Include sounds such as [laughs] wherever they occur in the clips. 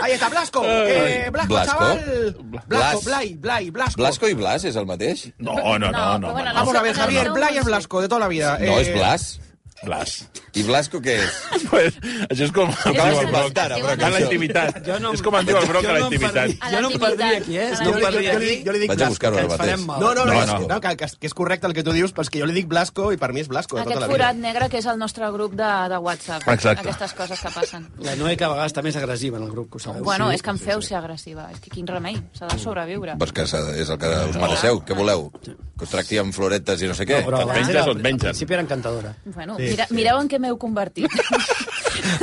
Ahí está, Blasco. Eh, Blasco, Blasco. chaval. Blasco, Blas. Blay, Blay, Blasco. Blasco i Blas és el mateix? No, no, no, no. però bueno, Vamos a ver, No, no, Javier, no, Blay no, es Blasco, de toda la vida. No, Eh, és Blas. Blas. I Blasco què és? [laughs] Pues, això és com... acabes diu el Broc. però A la intimitat. Jo no- és com en diu el Broc a la jo no em intimitat. Jo no em perdria qui és, no em perdria jo, li qui. dic, jo li dic Vaig a Blasco. buscar-ho que ara ens farem mateix. mal. No, no, no, No, no, que, que, que és correcte el que tu dius, perquè jo li dic Blasco i per mi és Blasco tota Aquest la vida. forat negre que és el nostre grup de, de WhatsApp. Exacte. Aquestes coses que passen. La Noe que a vegades també és agressiva en el grup, que ho sabeu. Bueno, és que em feu ser agressiva. És que quin remei. S'ha de sobreviure. Pues que és el que us mereixeu. Què voleu? Que us tracti amb floretes i no sé què? No, però Que et menges on et mengen. Al principi era encantadora. Bueno, mira, mireu en què m'heu convertit. [laughs]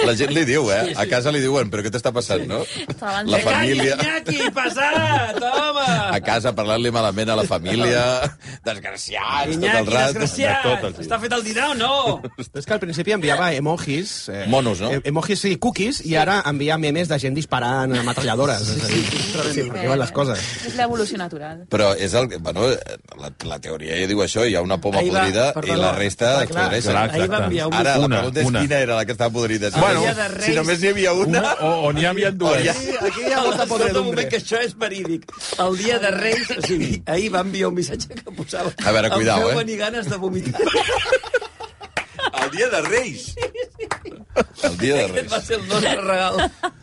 La gent li diu, eh? A casa li diuen, però què t'està passant, no? Abans La família... Iñaki, passat, home! A casa parlant-li malament a la família, [laughs] desgraciats, tot el Iñaki, rat. desgraciat! De tot el. Està fet el dinar o no? [laughs] És que al principi enviava emojis... Eh, Monos, no? Emojis, sí, cookies, i ara envia memes de gent disparant a metralladores. És a dir, sí, perquè van les coses. És l'evolució natural. Però és el... Bueno, la, la teoria ja diu això, hi ha una poma podrida i la resta Clar, es clar. podreixen. Clar, Ahir va exacte. Enviar un... Ara, la Una, pregunta és una. quina era la que estava podrida. Si Bueno, només- de Reis- si només n'hi havia una... Una, o, o n'hi havia dues. Aquí, aquí hi ha molta moment podredumbre. que això és verídic. El dia de Reis, o sigui, ahir va enviar un missatge que posava... A veure, cuidao, em feu eh? venir ganes de vomitar. El dia de Reis. El dia de [laughs] Aquest va Reis. ser el nostre regal.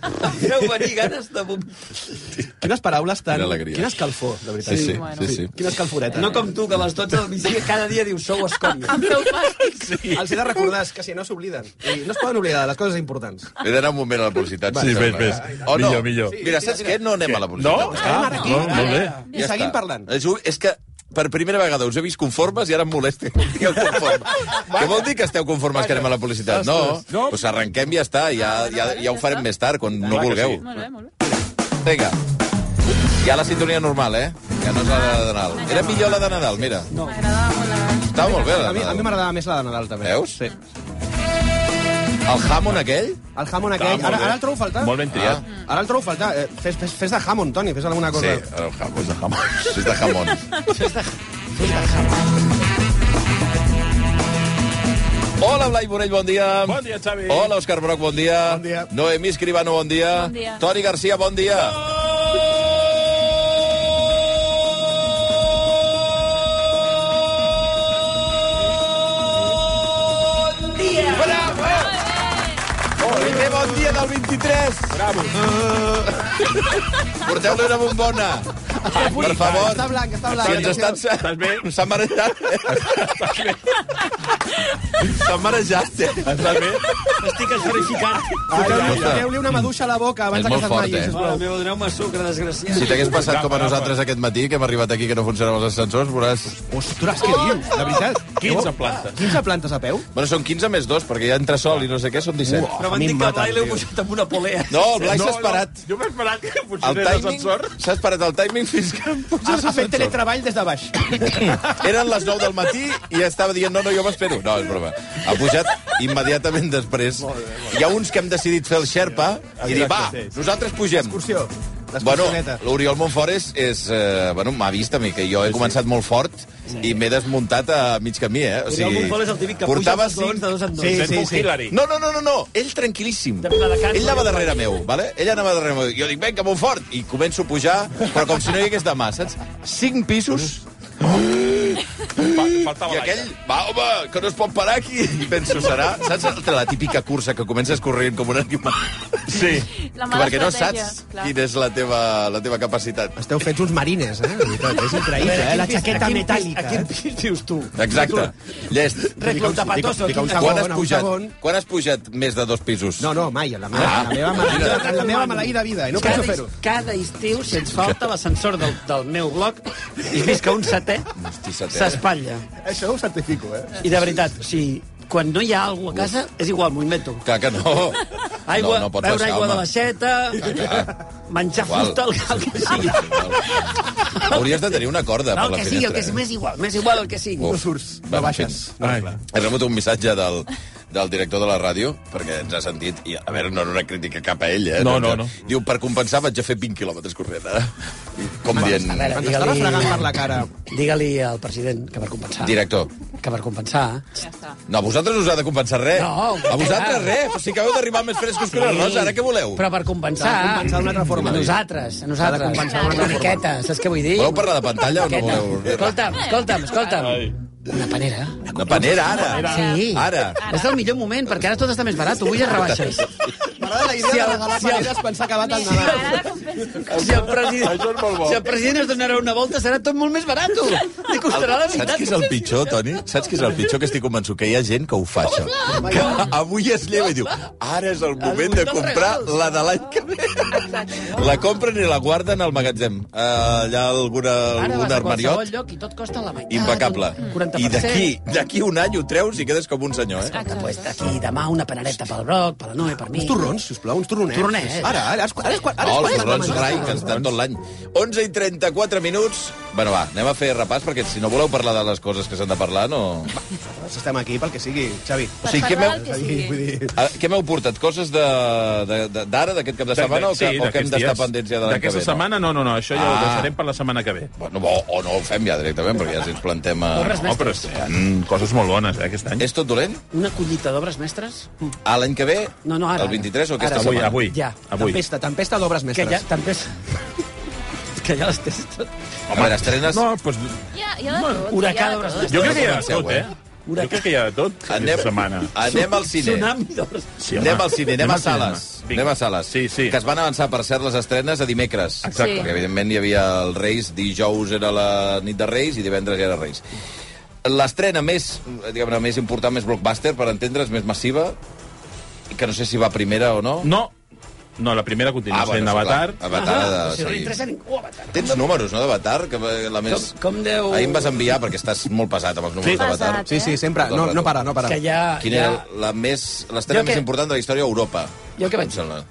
Em feu venir ganes de vomitar. Quines paraules tan... Quina alegria. Quina escalfor, de veritat. Sí, sí, Bueno. sí, sí. Quina escalforeta. No com tu, que a les 12 del migdia cada dia dius sou escòria. Em feu fàstic. Sí. Els he de recordar, és que si no s'obliden. No es poden oblidar de les coses importants. He d'anar un moment a la publicitat. Sí, si ves, sembla, ves. eh? O no? Millor, millor. Mira, saps què? No anem a la No? publicitat. Ah, ara aquí. no, molt bé. I seguim parlant. És, és que per primera vegada us he vist conformes i ara em molesta que conformes. Què vol dir que esteu conformes que anem a la publicitat? No, no. doncs arrenquem i ja està. Ja, ja, ja ho farem més tard, quan no vulgueu. sí. Molt bé, molt bé. Vinga. Ja la sintonia normal, eh? Ja no és la de Nadal. Era millor la de Nadal, mira. M'agradava molt la... Estava molt bé, la A mi, de a mi Nadal. m'agradava més la de Nadal, també. Veus? Sí. El jamon aquell? El Estava aquell, ara, ara el trobo a faltar. Molt ben triat. Ara el trobo a faltar. Eh, fes, fes, fes de jamon, Toni, fes alguna Sí, cosa. el jamon. És de jamon. És [laughs] de jamon. Hola, Blai Morell, bon dia. Bon dia, Xavi. Hola, Òscar Broc, bon dia. Bon dia. Noemí Escribano, bon dia. Bon dia. Toni Garcia, bon dia. Primer bon dia del 23. Bravo. Porteu-li una bombona. Per favor. Està blanc, està blanc. Si ens estan... Estàs bé? S'ha marejat. S'ha marejat. Estàs bé? Estic esferificat. Foteu-li una maduixa a la boca abans que molt fort, s'esmaï, eh? sisplau. Mare meva, doneu-me sucre, desgraciat. Si t'hagués passat com a nosaltres aquest matí, que hem arribat aquí que no funcionen els ascensors, veuràs... Ostres, què dius? De veritat? 15 plantes. 15 plantes a peu? Bueno, són 15 més 2, perquè hi ha entresol i no sé què, són 17. Però m'han dit que Blai l'heu posat amb una polea. No, el Blai s'ha esperat. Jo m'he esperat que funcionés l'ascensor. S'ha esperat el timing fins que em Ha, pujés ha fet l'ascensor. teletreball des de baix. [coughs] Eren les 9 del matí i estava dient no, no, jo m'espero. No, és broma. Ha pujat immediatament després. Hi ha uns que hem decidit fer el Sherpa i dir, va, sí, sí. nosaltres pugem. Excursió. Bueno, l'Oriol Montfort és... és eh, bueno, m'ha vist a mi, que jo he començat molt fort i m'he desmuntat a mig camí, eh? O Oriol Montfort és el típic que puja portava els esglaons de dos en dos. Sí, sí, sí. Hillary. No, no, no, no, no, ell tranquil·líssim. Ell anava darrere meu, vale? Ell anava darrere meu. Jo dic, vinga, Montfort, i començo a pujar, però com si no hi hagués demà, saps? Cinc pisos, Fa- Faltava i aquell, va, home, que no es pot parar aquí. I penso, serà, saps la típica cursa que comences corrent com un animal? Sí. La Que mala perquè no saps clar. quina és la teva, la teva capacitat. Esteu fets uns marines, eh? Veritat, és increïble, eh? La xaqueta metàl·lica. A quin pis vius tu? Exacte. Llest. Aquí. segon, Quan has, pujat, quan has pujat més de dos pisos? No, no, mai, la meva, Ah. la meva, maleïda, la meva maleïda vida, i no penso Cada, fer-ho. cada estiu, sense falta, l'ascensor del, del meu bloc, i que un setè Hosti, setè. s'espatlla. Això ho certifico, eh? I de veritat, o sigui, quan no hi ha alguna a casa, és igual, m'ho invento. Clar que no. Aigua, no, no beure aigua de home. l'aixeta, menjar Igual. fusta, el, el que sigui. Hauries de tenir una corda No, per el la que sigui, el que finestra. és més igual, més igual el que sigui. Uf. No surts, no baixes. en Ai. He rebut un missatge del, del director de la ràdio, perquè ens ha sentit, i a veure, no era una crítica cap a ell, eh? No, no, no. Diu, per compensar vaig a fer 20 quilòmetres corrent, eh? Com dient... a veure, Digue-li- per la cara. Digue-li al president que per compensar... Director, Que per compensar... Ja està. no, a vosaltres us ha de compensar res. No, a vosaltres res. Però si acabeu d'arribar més frescos que una rosa, ara què voleu? Però per compensar... S'ha de compensar d'una altra forma. A nosaltres, a nosaltres. S'ha de compensar d'una una miqueta, saps què vull dir? Voleu parlar de pantalla o no voleu? Escolta'm, escolta'm, escolta'm. Ai. Una panera. Una panera, ara. Sí. Ara. És el millor moment, perquè ara tot està més barat. Vull rebaixes. [laughs] M'agrada la idea Si de el- regalar si el- paneres quan s'ha acabat el Nadal. Si el president, Això és molt bo. si el president es donarà una volta, serà tot molt més barat. Li costarà la Saps meitat. què és el pitjor, Toni? Saps què és el pitjor? Que estic convençut que hi ha gent que ho fa, això. Que avui es lleva i diu ara és el moment de comprar la de l'any que ve. La compren i la guarden al magatzem. Uh, allà alguna, Ara algun vas a qualsevol armariot. lloc i tot costa la meitat. Impecable. un 40%. I d'aquí d'aquí un any ho treus i quedes com un senyor, eh? Escolta, pues, aquí demà una panereta pel Broc, per la Noe, per mi. Uns torrons, sisplau, uns torronets. Torronets. Ara, ara, és, ara, és, quan- ara No, és els quan torrons has de rai, menjar. que estan tot l'any. 11 i 34 minuts. Bueno, va, anem a fer repàs, perquè si no voleu parlar de les coses que s'han de parlar, no... Estem aquí pel que sigui, Xavi. O sigui, què parlar m'heu que Vull dir, ah, què m'heu portat? Coses de- de- de- d'ara, d'aquest cap de setmana, o que, o que hem d'estar pendents ja de l'any que ve? D'aquesta setmana, no, no, no, això ja Ah. ho deixarem per la setmana que ve. Bueno, o, o no ho fem ja directament, perquè ja si ens plantem a... Obres No, però hi ha coses molt bones, eh, aquest any. És tot dolent? Una collita d'obres mestres? A l'any que ve? No, no, ara. El 23 o Ara. aquesta Avui, setmana? Avui, Ja. avui. Tempesta, tempesta d'obres Que mestres. ja també és... [laughs] que ja les tens tot. A veure, estrenes... No, doncs, Ja, ja de tot. Huracà ja de d'obres tot. jo crec que hi ha de tot, eh? eh? Jo crec que hi ha de tot, Anem, aquesta setmana. anem al cine. Tsunami d'obres Sí, Anem al cine, anem a sales. Vinga. Anem a sales. Sí, sí. Que es van avançar, per cert, les estrenes a dimecres. Exacte. Perquè, evidentment, hi havia el Reis, dijous era la nit de Reis i divendres ja era Reis. L'estrena més, diguem més important, més blockbuster, per entendre's, més massiva, que no sé si va primera o no. No, no, la primera continua Ah, bueno, sent sí, Avatar. clar. Avatar ha de si no li seguir. interessa a ningú, Avatar. Tens números, no, d'Avatar? Que va- la més... Com- com deu- Ahir em vas enviar, perquè estàs molt pesat amb els números Sí. d'Avatar. Pesat. Sí, sí, sempre. No, no para, no para. Que ja... Quina ja... era la més, l'estrena Jo més important de la història a Europa? Jo què vaig dir?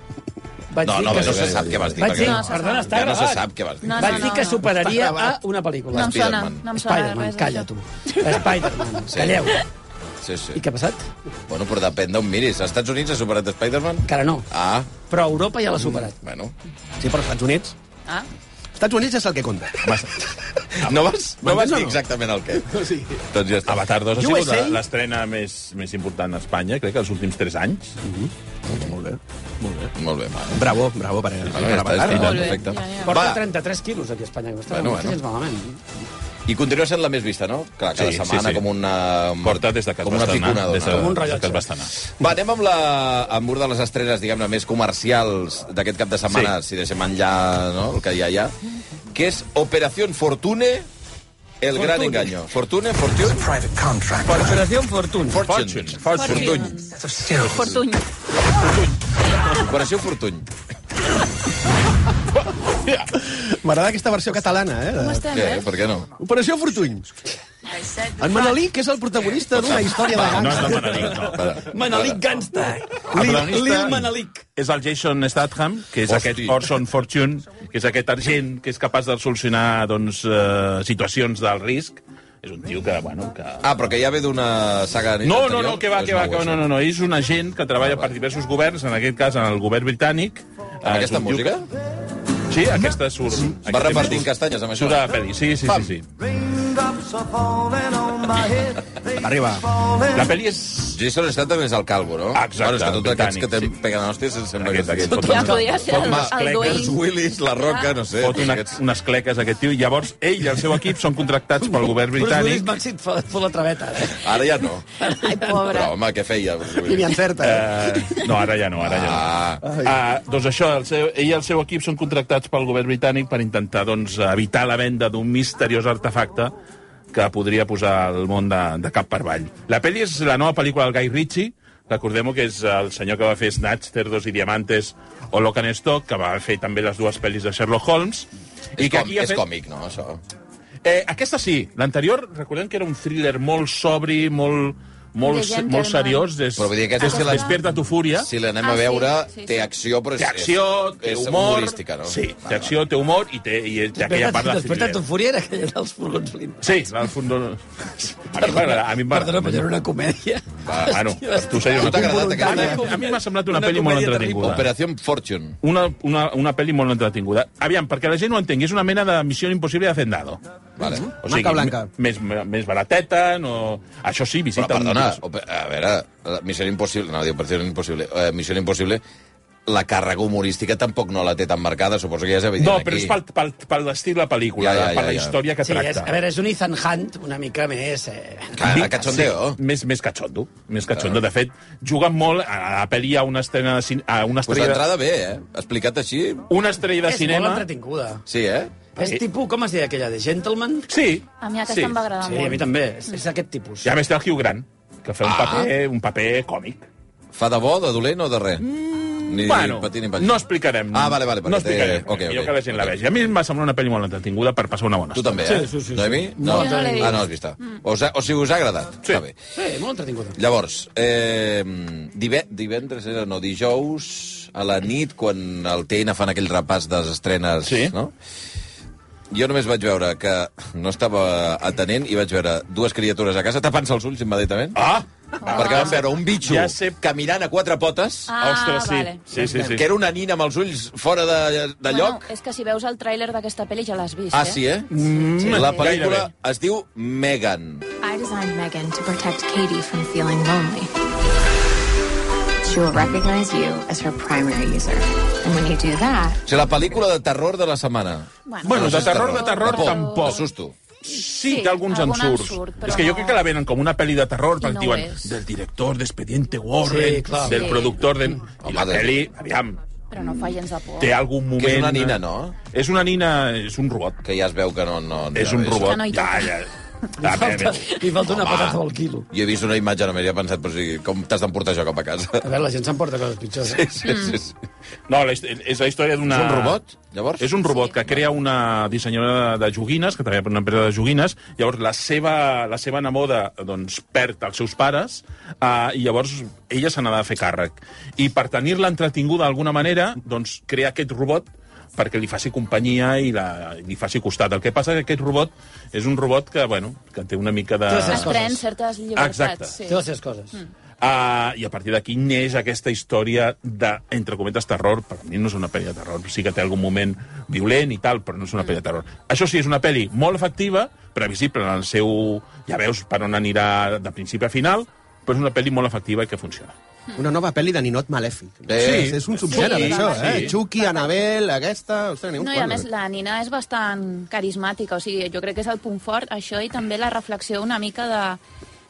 Vaig No, dir no, que no su- se sap què vas dir. Vaig dir, No, se perdona, sap. està Ja no se gravat. sap què vas dir. No, Vaig no, dir no, que no. superaria a gravat. una pel·lícula. No em sona, Spiderman. no em sona Spider-Man, calla tu. Spider-Man, Sí. calleu. Sí, sí. I què ha passat? Bueno, però depèn d'on miris. Als Estats Units ha superat Spider-Man? Encara no. Ah, Però Europa ja l'ha superat. bueno. Sí, però als Estats Units... Ah, Estats Units és el que compta. [laughs] No vas, no vas M'entens o dir no? exactament el què. Sí. Doncs ja està. Avatar 2 ha sigut l'estrena més, més important a Espanya, crec que els últims 3 anys. Molt bé. Molt bé, va. Bravo, bravo per, per, Bueno, ja està, Avatar. Molt bé. perfecte. Ja, ja. Porta Va, 33 quilos aquí a Espanya, que està Bueno, bueno, malament. I continua sent la més vista, no? Clar, cada Sí, sí, setmana sí. com una... Porta des de que es com va una estrenar. Des de, Com un rellotge. que es va estrenar. Va, anem amb, la, amb una de les estrenes, diguem-ne, més comercials d'aquest cap de setmana, Sí. si deixem enllà no, el que hi ha allà, que és Operación Fortune, el gran Fortune. engaño. Fortune, Fortune, Per Operació Fortune. Fortune. Fortune. Fortuny. Fortuny. Operació Fortuny. M'agrada aquesta versió catalana, eh? Com estem, eh? Per què no? Operació Fortuny. En Manolí, que és el protagonista d'una història de No és gangsta. de Manelic, no. Manelic Gangsta. El Lil, Manelic. És el Jason Statham, que és Hosti. aquest Orson Fortune, que és aquest argent que és capaç de solucionar doncs, eh, situacions d'alt risc. És un tio que, bueno, que... Ah, però que ja ve d'una saga No, anterior? no, no, que va, que va, que va, no, no, no, és un agent que treballa Ah, per diversos governs, en aquest cas en el govern britànic. Amb Eh, aquesta música? Sí, aquesta surt. Va aquest repartint castanyes amb això? Surt a la pel·li, sí, sí, sí, sí. Arriba. La pel·li és... Jason Statham és el calvo, no? Exacte, Bueno, és que tots aquests que britànic, te sí. peguen hòsties em sembla Aquest, que... aquest, Ja uns- podria ser fot el. Willis, La Roca, no sé. Fot una, aquests- unes cleques, aquest tio. Llavors, ell i el seu equip són contractats pel govern Bruce Willis britànic. Màxim fot, la traveta, eh? Ara ja no. Ai, pobre. Però, home, què feia? I ni encerta. Eh? Eh, no, ara ja no, ara ja no. Ah, Ah, doncs això, el seu, ell i el seu equip són contractats pel govern britànic per intentar doncs, evitar la venda d'un misteriós artefacte que podria posar el món de, de cap per avall. La pel·li és la nova pel·lícula del Guy Ritchie, recordem que és el senyor que va fer Snatch, Cerdos i Diamantes o Lock and Stock, que va fer també les dues pel·lis de Sherlock Holmes. és, que com, aquí és fet- còmic, no, això? Eh, aquesta sí. L'anterior, recordem que era un thriller molt sobri, molt, molt, De gent molt seriós. Des, Però vull dir, aquesta des, si la- Despierta tu fúria. Si l'anem Ah, a veure, sí, sí. té acció, però és, Té acció, és, té és humor... humorística, no? Sí, té acció, té humor i té, i té aquella part de... Després de tu fúria era aquella dels furgons blinds. Sí, del fondo... A mi m'agrada. Perdona, però era una comèdia. Va, bueno, [laughs] per tu seria Tu una comèdia. A mi m'ha semblat una, Una pel·li molt entretinguda. Operació Fortune. Una, una, una pel·li molt entretinguda. Aviam, perquè la gent ho entengui, és una mena de missió impossible de Hacendado. Vale. O Marca blanca. Més, més barateta, no... Això sí, visita... Però, perdona, un... a veure, la Missió Impossible... No, diu Operació Impossible. Eh, Missió Impossible, la càrrega humorística tampoc no la té tan marcada, suposo que ja és evident No, aquí. però és pel, pel, pel estil de la pel·lícula, Ja, ja, per ja, la ja. història que Sí, és, tracta. a veure, és un Ethan Hunt una mica més... Eh... Ah, a cachondeo. Sí, més, més cachondo. Més cachondo. De fet, juguen molt... A la pel·li hi ha una cin... a una Pues estrella, d'entrada bé, eh? Explicat així, una estrella de és molt cinema... entretinguda. sí, eh? És tipus, com es deia aquella, de Gentleman? Sí. A mi aquesta sí. em va agradar Sí, a molt. mi també. És, és aquest tipus. Ja més té el Hugh Grant, que fa un, Ah. paper, un paper còmic. Fa de bo, de dolent o de res? Ni bueno, patir ni patxi. no explicarem. Ah, vale, vale, perquè No té- explicarem. ok, ok, millor que la gent la vegi. A mi em va semblar una pel·li molt entretinguda per passar una bona Tu també, eh? Sí, sí, sí, sí. Noemi? No, Jo no l'he Ah, no l'has vist. O, sa- o sigui, us ha agradat? Sí. Està bé. Sí, molt entretinguda. Llavors, eh, dive, divendres era, no, dijous a la nit, quan el TN fan aquell repàs de les estrenes, Sí. no? Jo només vaig veure que no estava atenent i vaig veure dues criatures a casa tapant-se els ulls immediatament. Ah! Perquè vam veure un bitxo Ja sé. caminant a quatre potes, Ah, Ostres, sí. vale. Sí, sí, sí. que era una nina amb els ulls fora de, de lloc. Bueno, és que si veus el tràiler d'aquesta pel·li ja l'has vist, Ah, eh? sí, eh? Mm, La sí. pel·lícula Gairebé. es diu Megan. I designed Megan to protect Katie from feeling lonely. She will recognize you as her primary user. And when you do that, O sigui, la pel·lícula de terror de la setmana. Bueno, de és terror, de terror, por, tampoc. De susto. Sí, Sí, té alguns algun ensurts. ensurt, és que jo no- crec que la venen com una pel·li de terror, I perquè no diuen és. del director d'Expediente Warren, Sí, clar. del Sí. productor de... I Home, la de- pel·li, aviam, Però no fa gens de por. té algun moment... Que és una nina, no? És una nina, és un robot. Que ja es veu que no... no És un no, robot. Que no hi ja, ja. Li falta, li falta una Home. patata al quilo. Jo he vist una imatge, només he pensat, però sí, com t'has d'emportar això cap a casa? A veure, la gent s'emporta coses pitjors. Sí, Eh? sí, sí. sí. No, la, és la història d'una... És un robot, llavors? És un robot que crea una dissenyadora de joguines, que treballa per una empresa de joguines, llavors la seva, la seva neboda doncs, perd els seus pares uh, i llavors ella se n'ha de fer càrrec. I per tenir-la entretinguda d'alguna manera, doncs, crea aquest robot perquè li faci companyia i la, li faci costat. El que passa que aquest robot és un robot que, bueno, que té una mica de... Es pren certes llibertats. Exacte. Sí. Té les seves coses. Uh, I a partir d'aquí neix aquesta història de, entre cometes, terror. Per mi no és una pel·li de terror. Sí que té algun moment violent i tal, però no és una pel·li de terror. Això sí, és una pel·li molt efectiva, previsible en el seu... Ja veus per on anirà de principi a final, però és una pel·li molt efectiva i que funciona. Una nova pel·li de ninot malèfic. Eh, és, és un subgènere, sí, això, sí. eh? Chucky, Annabelle, aquesta... Ostres, No, i a més, eh? la Nina és bastant carismàtica, o sigui, jo crec que és el punt fort, això, i també la reflexió una mica de,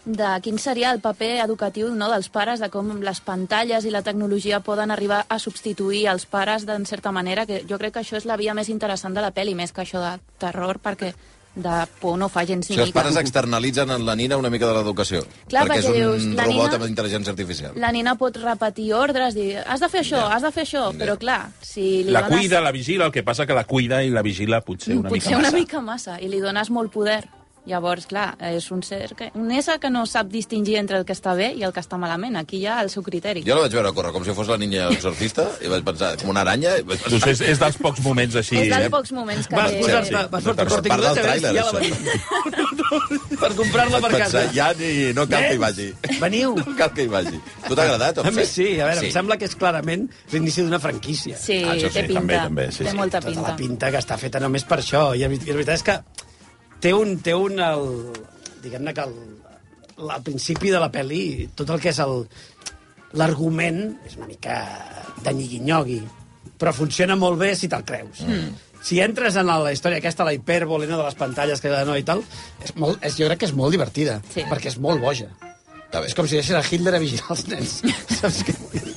de quin seria el paper educatiu no, dels pares, de com les pantalles i la tecnologia poden arribar a substituir els pares d'en certa manera, que jo crec que això és la via més interessant de la pel·li, més que això de terror, perquè de por no fa gens Si ni els mica. pares externalitzen en la nina una mica de l'educació. Clar, perquè és perquè un dius, robot nina- amb intel·ligència artificial. La nina pot repetir ordres, dir, has de fer això, has de fer això, però clar, si li La dones... cuida, la vigila, el que passa que la cuida i la vigila potser [laughs] una Potser mica una massa. mica massa, i li dones molt poder. Llavors, clar, és un ser que, un ésser que no sap distingir entre el que està bé i el que està malament. Aquí hi ha el seu criteri. Jo la vaig veure córrer com si fos la niña exorcista i vaig pensar, com una aranya... I vaig Doncs pensar, és, és dels pocs moments així... és dels eh? pocs moments que Vas posar-te sí. vas De posar terror. corte Part inglès del a veure si tràiler, ja la veniu. [laughs] per comprar-la per casa. ja ni, no cal que hi vagi. Veniu. No cal que hi vagi. Tu t'ha agradat? A mi sí, a veure, em sembla que és clarament l'inici d'una franquícia. Sí, Ah, sí, té pinta. també, també, sí, té sí. molta Tota pinta. la pinta que està feta només per això. I la veritat és que té un... Té un el, diguem-ne que el, al principi de la pel·li tot el que és el l'argument és una mica de nyigui però funciona molt bé si te'l creus. Mm. Si entres en la història aquesta, la hipèrbole no, de les pantalles que no i tal, és molt, és, jo crec que és molt divertida, Sí. perquè és molt boja. És com si deixés a Hitler a vigilar els nens. [laughs] Saps què vull dir?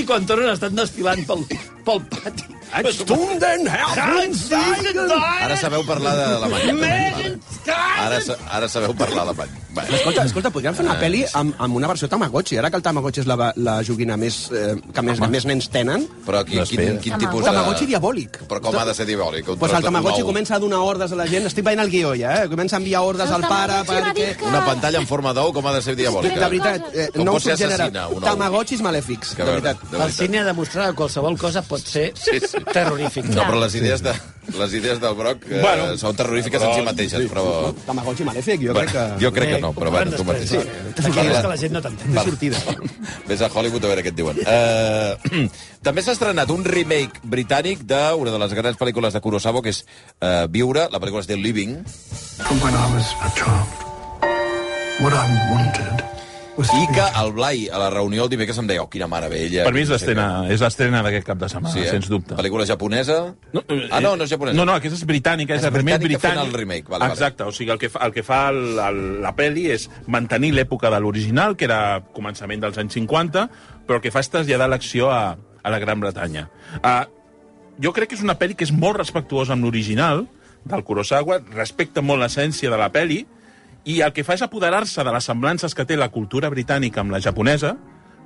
I quan tornen estan desfilant pel, pel pati. Stunden, Hans, Ara sabeu parlar d'alemany. Ara, sa- ara sabeu parlar alemany. Bueno. Escolta, escolta, podríem fer una Eh, pel·li amb, amb una versió Tamagotchi. Ara que el Tamagotchi és la, la joguina més, eh, que més, més nens tenen, Però quin, quin, quin tipus de... Tamagotchi diabòlic. Però com ha de ser diabòlic? Un Pues el de Tamagotchi comença a donar ordres a la gent. Estic veient el guió ja, eh? Comença a enviar ordres al pare perquè... Una pantalla en forma d'ou, com ha de ser diabòlica? De veritat, eh, no us ser genera assassina, un ou? Tamagotchis malèfics, de veritat. De El cine ha demostrat que qualsevol cosa pot ser Sí, sí. terrorífic. No, però les idees, de, les idees del Broc eh, Bueno, són terrorífiques en si mateixes, però... Tamagotchi malèfic, jo crec que... Jo crec que no, però bueno, tu mateix. no? Aquí és que la gent no t'entén. Val. sortida. [laughs] Vés a Hollywood a veure què et diuen. Uh, [clears throat] també s'ha estrenat un remake britànic d'una de les grans pel·lícules de Kurosawa, que és uh, Viure, la pel·lícula es diu Living, From when I was a child, what I wanted i que el Blai, a la reunió el dimecres, em deia, oh, quina meravella. Per mi és l'estrena és l'estrena d'aquest cap de setmana, Sí, eh? sens dubte. Pel·lícula japonesa? No, eh, ah, no, no és japonesa. No, no, aquesta és britànica, és, És britànica fent britànic. el remake, vale, vale. Exacte, o sigui, el que fa, el que fa el, el, la pel·li és mantenir l'època de l'original, que era començament dels anys 50, però el que fa és traslladar l'acció a, a la Gran Bretanya. Uh, jo crec que és una pel·li que és molt respectuosa amb l'original del Kurosawa, respecta molt l'essència de la pel·li, i el que fa és apoderar-se de les semblances que té la cultura britànica amb la japonesa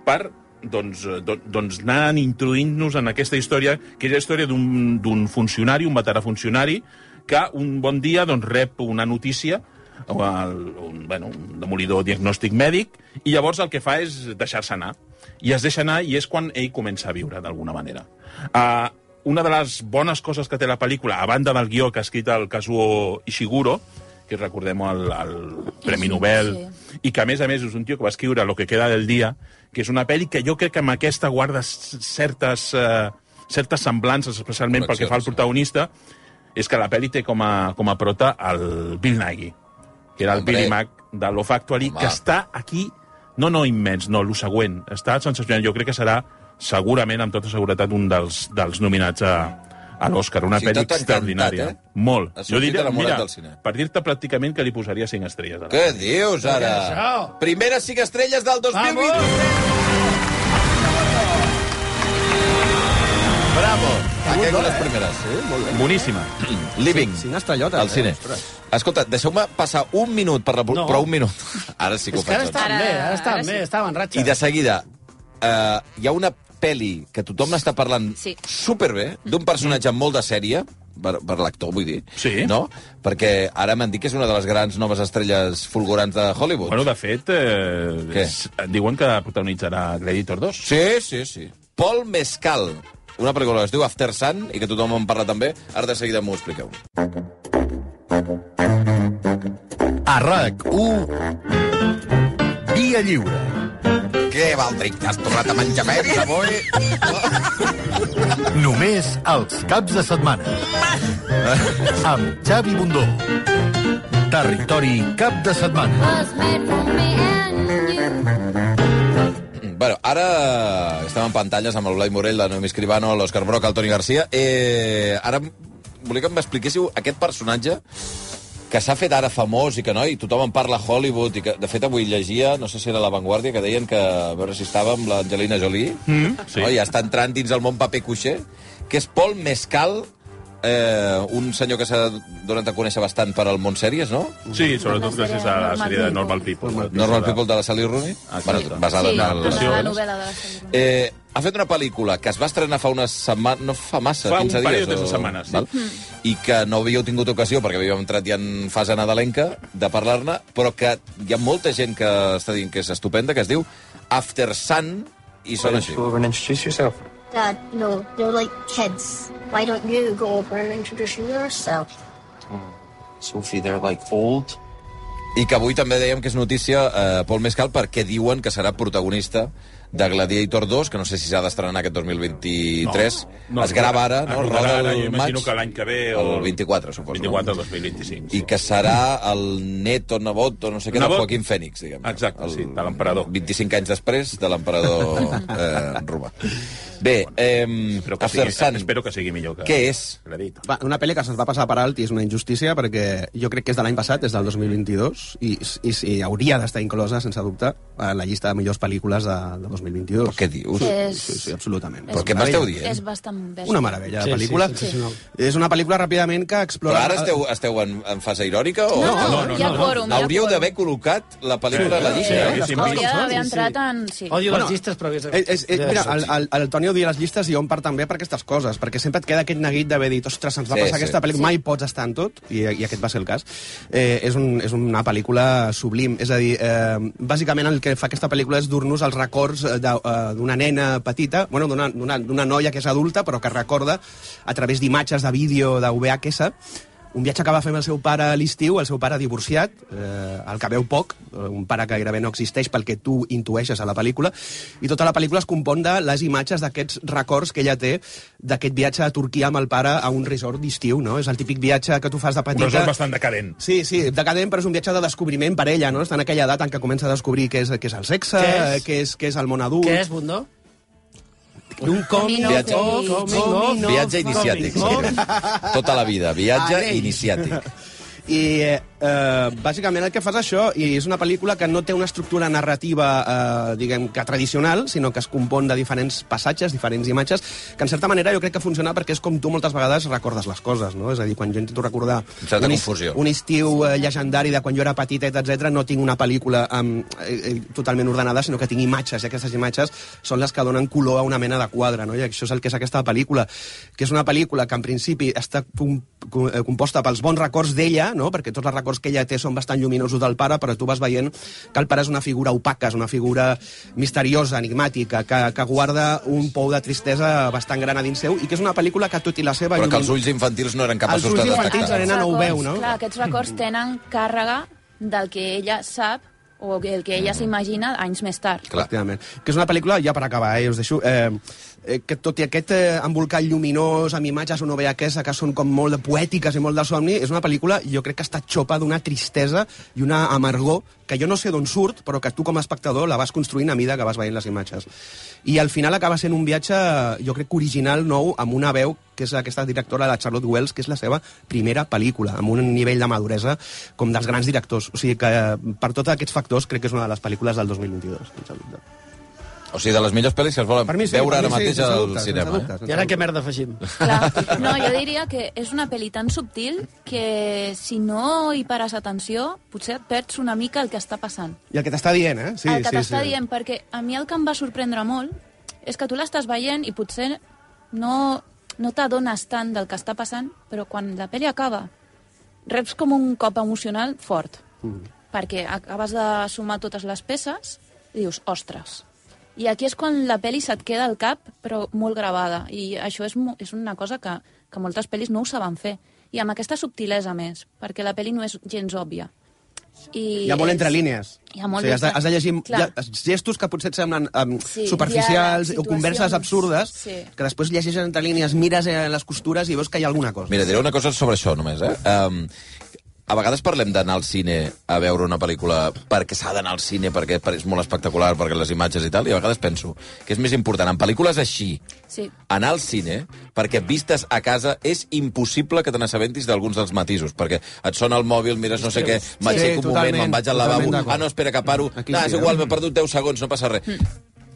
per doncs, eh, do- doncs anar introduint-nos en aquesta història, que és la història d'un funcionari, un veterà funcionari, que un bon dia doncs, rep una notícia, o el, un, bueno, un demolidor diagnòstic mèdic, i llavors el que fa és deixar-se anar. I es deixa anar i és quan ell comença a viure, d'alguna manera. Uh, una de les bones coses que té la pel·lícula, a banda del guió que ha escrit el Kazuo Ishiguro, que recordem el, el Premi Nobel, Sí. i que, a més a més, és un tio que va escriure Lo que queda del dia, que és una pel·li que jo crec que amb aquesta guarda certes, eh, certes semblances, especialment pel que fa al protagonista, és que la pel·li té com a, com a prota el Bill Nighy, que era el Hombre. Billy Mac de Love Actually, Home. que està aquí, no, no immens, no, el següent, està sensacional. Jo crec que serà, segurament, amb tota seguretat, un dels, dels nominats a, a l'Oscar. Una O sigui, pel·li extraordinària. encantat, eh? Molt. Enamorat del cine. per dir-te pràcticament que li posaria 5 estrelles. A Què dius, ara? Què és? Primeres 5 estrelles del 2020. Bravo! Aquí les primeres. Sí, molt bé. Boníssima. [clears throat] Living. Cinc estrellotes. Al cine. Eh? Escolta, deixeu-me passar un minut per la... No. Però un minut. [laughs] Ara sí que ho És que ara faig. doncs. estàvem Ara- bé, ara estàvem ara sí. bé, estàvem en ratxa. I de seguida, eh, hi ha una pel·li que tothom n'està parlant Sí. superbé, d'un personatge molt de sèrie, per, per l'actor, vull dir, Sí. no? Perquè ara m'han dit que és una de les grans noves estrelles fulgurants de Hollywood. Bueno, de fet, eh, Què? és, diuen que protagonitzarà Gladiator 2. Sí, sí, sí. Paul Mescal, una pel·lícula que es diu After Sun i que tothom en parla també. Ara de seguida m'ho expliqueu. A RAC1, Via Lliure. Què, Valdric, t'has tornat a menjar més avui? Només els caps de setmana. Amb Xavi Bundó. Territori cap de setmana. Bueno, ara estem en pantalles amb el Blai Morell, la Noemi Escribano, l'Òscar Broc, el Toni Garcia. Eh, ara volia que m'expliquéssiu aquest personatge que s'ha fet ara famós i que no, i tothom en parla a Hollywood, i que, de fet, avui llegia, no sé si era La Vanguardia, que deien que, a veure si estava amb l'Angelina Jolie, Mm, sí. no? ja està entrant dins el món paper cuixer, que és Paul Mescal, eh, un senyor que s'ha donat a conèixer bastant per al món sèries, no? Sí, sobretot gràcies a la Normal sèrie de People. Normal People. Normal People de la Sally Rooney, Exacte. bueno, basada Sí, en el... la novel·la de la Sally Rooney. Eh, ha fet una pel·lícula que es va estrenar fa unes setmanes, no fa massa, Fa un 15 dies. període de setmanes, sí. Val? I que no havíeu tingut ocasió, perquè havíem entrat ja en fase nadalenca, de parlar-ne, però que hi ha molta gent que està dient que és estupenda, que es diu After Sun, i sona així. over and introduce yourself. Dad, no, they're like kids. Why don't you go over and introduce yourself? Sophie, they're like old. I que avui també dèiem que és notícia eh, Paul Mescal perquè diuen que serà protagonista de Gladiator 2, que no sé si s'ha d'estrenar aquest 2023. No, es grava ara, no? Roda ara, el jo imagino maig. que l'any que ve o- El 24, suposo. 24 no? 2025. I que serà el neto, nebot, o no sé què, de Nebot. Joaquín Fènix, diguem. Exacte, sí, de l'emperador. 25 anys després de l'emperador [laughs] eh, romà. Bé, eh, Espero que, sigui, espero que sigui millor que... què és? Va, una pel·li que se'ns va passar per alt i és una injustícia perquè jo crec que és de l'any passat, és del 2022, i, i, i hauria d'estar inclosa, sense dubte, a la llista de millors pel·lícules de, de 2022. Què dius? És- Sí, sí, absolutament. Però què m'esteu dient? És bastant bèstia. Una meravella de Sí, sí, pel·lícula. sensacional. és una pel·lícula ràpidament que Però explora... ara esteu, esteu en, en fase irònica? O... No, no, no, hi ha no, no. hi ha Hauríeu d'haver col·locat la pel·lícula a la llista. eh? sí, sí, Hauria d'haver sí, sí. entrat en... Sí. Odio Bueno, les llistes, però... És, És, és, és, mira, el, el, el Toni odia les llistes i jo en part també per aquestes coses, perquè sempre et queda aquest neguit d'haver dit ostres, ens va Sí, passar sí. aquesta pel·lícula, mai pots estar en tot, i, i aquest va ser el cas. Eh, és, un, és una pel·lícula sublim, és a dir, eh, bàsicament el que fa aquesta pel·lícula és dur-nos els records d'una nena petita, bueno, d'una noia que és adulta, però que recorda a través d'imatges de vídeo de VHS un viatge que va fer amb el seu pare a l'estiu, el seu pare divorciat, eh, el que veu poc, eh, un pare que gairebé no existeix pel que tu intueixes a la pel·lícula, i tota la pel·lícula es compon de les imatges d'aquests records que ella té d'aquest viatge a Turquia amb el pare a un resort d'estiu, no? És el típic viatge que tu fas de Un petita... resort bastant decadent. Sí, sí, decadent, però és un viatge de descobriment per ella, no? Està en aquella edat en què comença a descobrir què és, què és el sexe, Què és? eh, què és, què és el món adult... Què és, Bundó? Un coming Viatge- of- coming of- Viatge iniciàtic. of- Tota la vida, viatge iniciàtic. I eh, eh, bàsicament el que fa és això, i és una pel·lícula que no té una estructura narrativa, eh, diguem que tradicional, sinó que es compon de diferents passatges, diferents imatges, que en certa manera jo crec que funciona perquè és com tu moltes vegades recordes les coses, no? És a dir, quan jo intento recordar un, confusió. un estiu eh, llegendari de quan jo era petitet, etc, no tinc una pel·lícula eh, eh, totalment ordenada, sinó que tinc imatges, i aquestes imatges són les que donen color a una mena de quadre, no? I això és el que és aquesta pel·lícula, que és una pel·lícula que en principi està com, com, eh, composta pels bons records d'ella, no? perquè tots els records que ella té són bastant lluminosos del pare, però tu vas veient que el pare és una figura opaca, és una figura misteriosa, enigmàtica, que, que guarda un pou de tristesa bastant gran a dins seu, i que és una pel·lícula que, tot i la seva... Però que els llumin- ulls infantils no eren capaços Els ulls de infantils, detectar. la nena no ho veu, records, no? Clar, aquests records tenen càrrega del que ella sap o el que ella s'imagina anys més tard. Efectivament. Que és una pel·lícula, ja per acabar, eh, us deixo, eh, eh, que tot i aquest eh, embolcall lluminós amb imatges o no aquesta, que són com molt poètiques i molt de somni, és una pel·lícula, jo crec que està xopa d'una tristesa i una amargor que jo no sé d'on surt, però que tu com a espectador la vas construint a mida que vas veient les imatges. I al final acaba sent un viatge, jo crec que original, nou, amb una veu, que és aquesta directora, la Charlotte Wells, que és la seva primera pel·lícula, amb un nivell de maduresa com dels grans directors. O sigui que, eh, per tots aquests factors, crec que és una de les pel·lícules del 2022. sense dubte. O sigui, de les millors pel·lis que es volen Per mi sí, veure ara sí, mateix sense al cinema. dubte. Eh? I ara què merda afegim? Clar. [laughs] No, jo diria que és una pel·li tan subtil que si no hi pares atenció, potser et perds una mica el que està passant. I el que t'està dient, eh? Sí, el que sí, t'està sí. dient, perquè a mi el que em va sorprendre molt és que tu l'estàs veient i potser no, no t'adones tant del que està passant, però quan la pel·li acaba reps com un cop emocional fort, Mm. perquè acabes de sumar totes les peces i dius, ostres. I aquí és quan la pel·li se't queda al cap, però molt gravada. I això és, és una cosa que, que moltes pel·lis no ho saben fer. I amb aquesta subtilesa més, perquè la pel·li no és gens òbia. I Hi ha molt és- entre línies. Hi ha molt o sigui, has, de, has de llegir Clar. gestos que potser et semblen um, Sí, superficials o converses absurdes, Sí. que després llegeixes entre línies, mires eh, les costures i veus que hi ha alguna cosa. Mira, diré una cosa sobre això, només, eh? Um, a vegades parlem d'anar al cine a veure una pel·lícula perquè s'ha d'anar al cine, perquè és molt espectacular, perquè les imatges i tal, i a vegades penso que és més important en pel·lícules així Sí. anar al cine, perquè vistes a casa és impossible que te n'assabentis d'alguns dels matisos, perquè et sona el mòbil, mires no sé què, m'aixeco un moment, me'n vaig al lavabo, ah, no, espera, que paro, Aquí no, sí, és eh? igual, m'he perdut 10 segons, no passa res.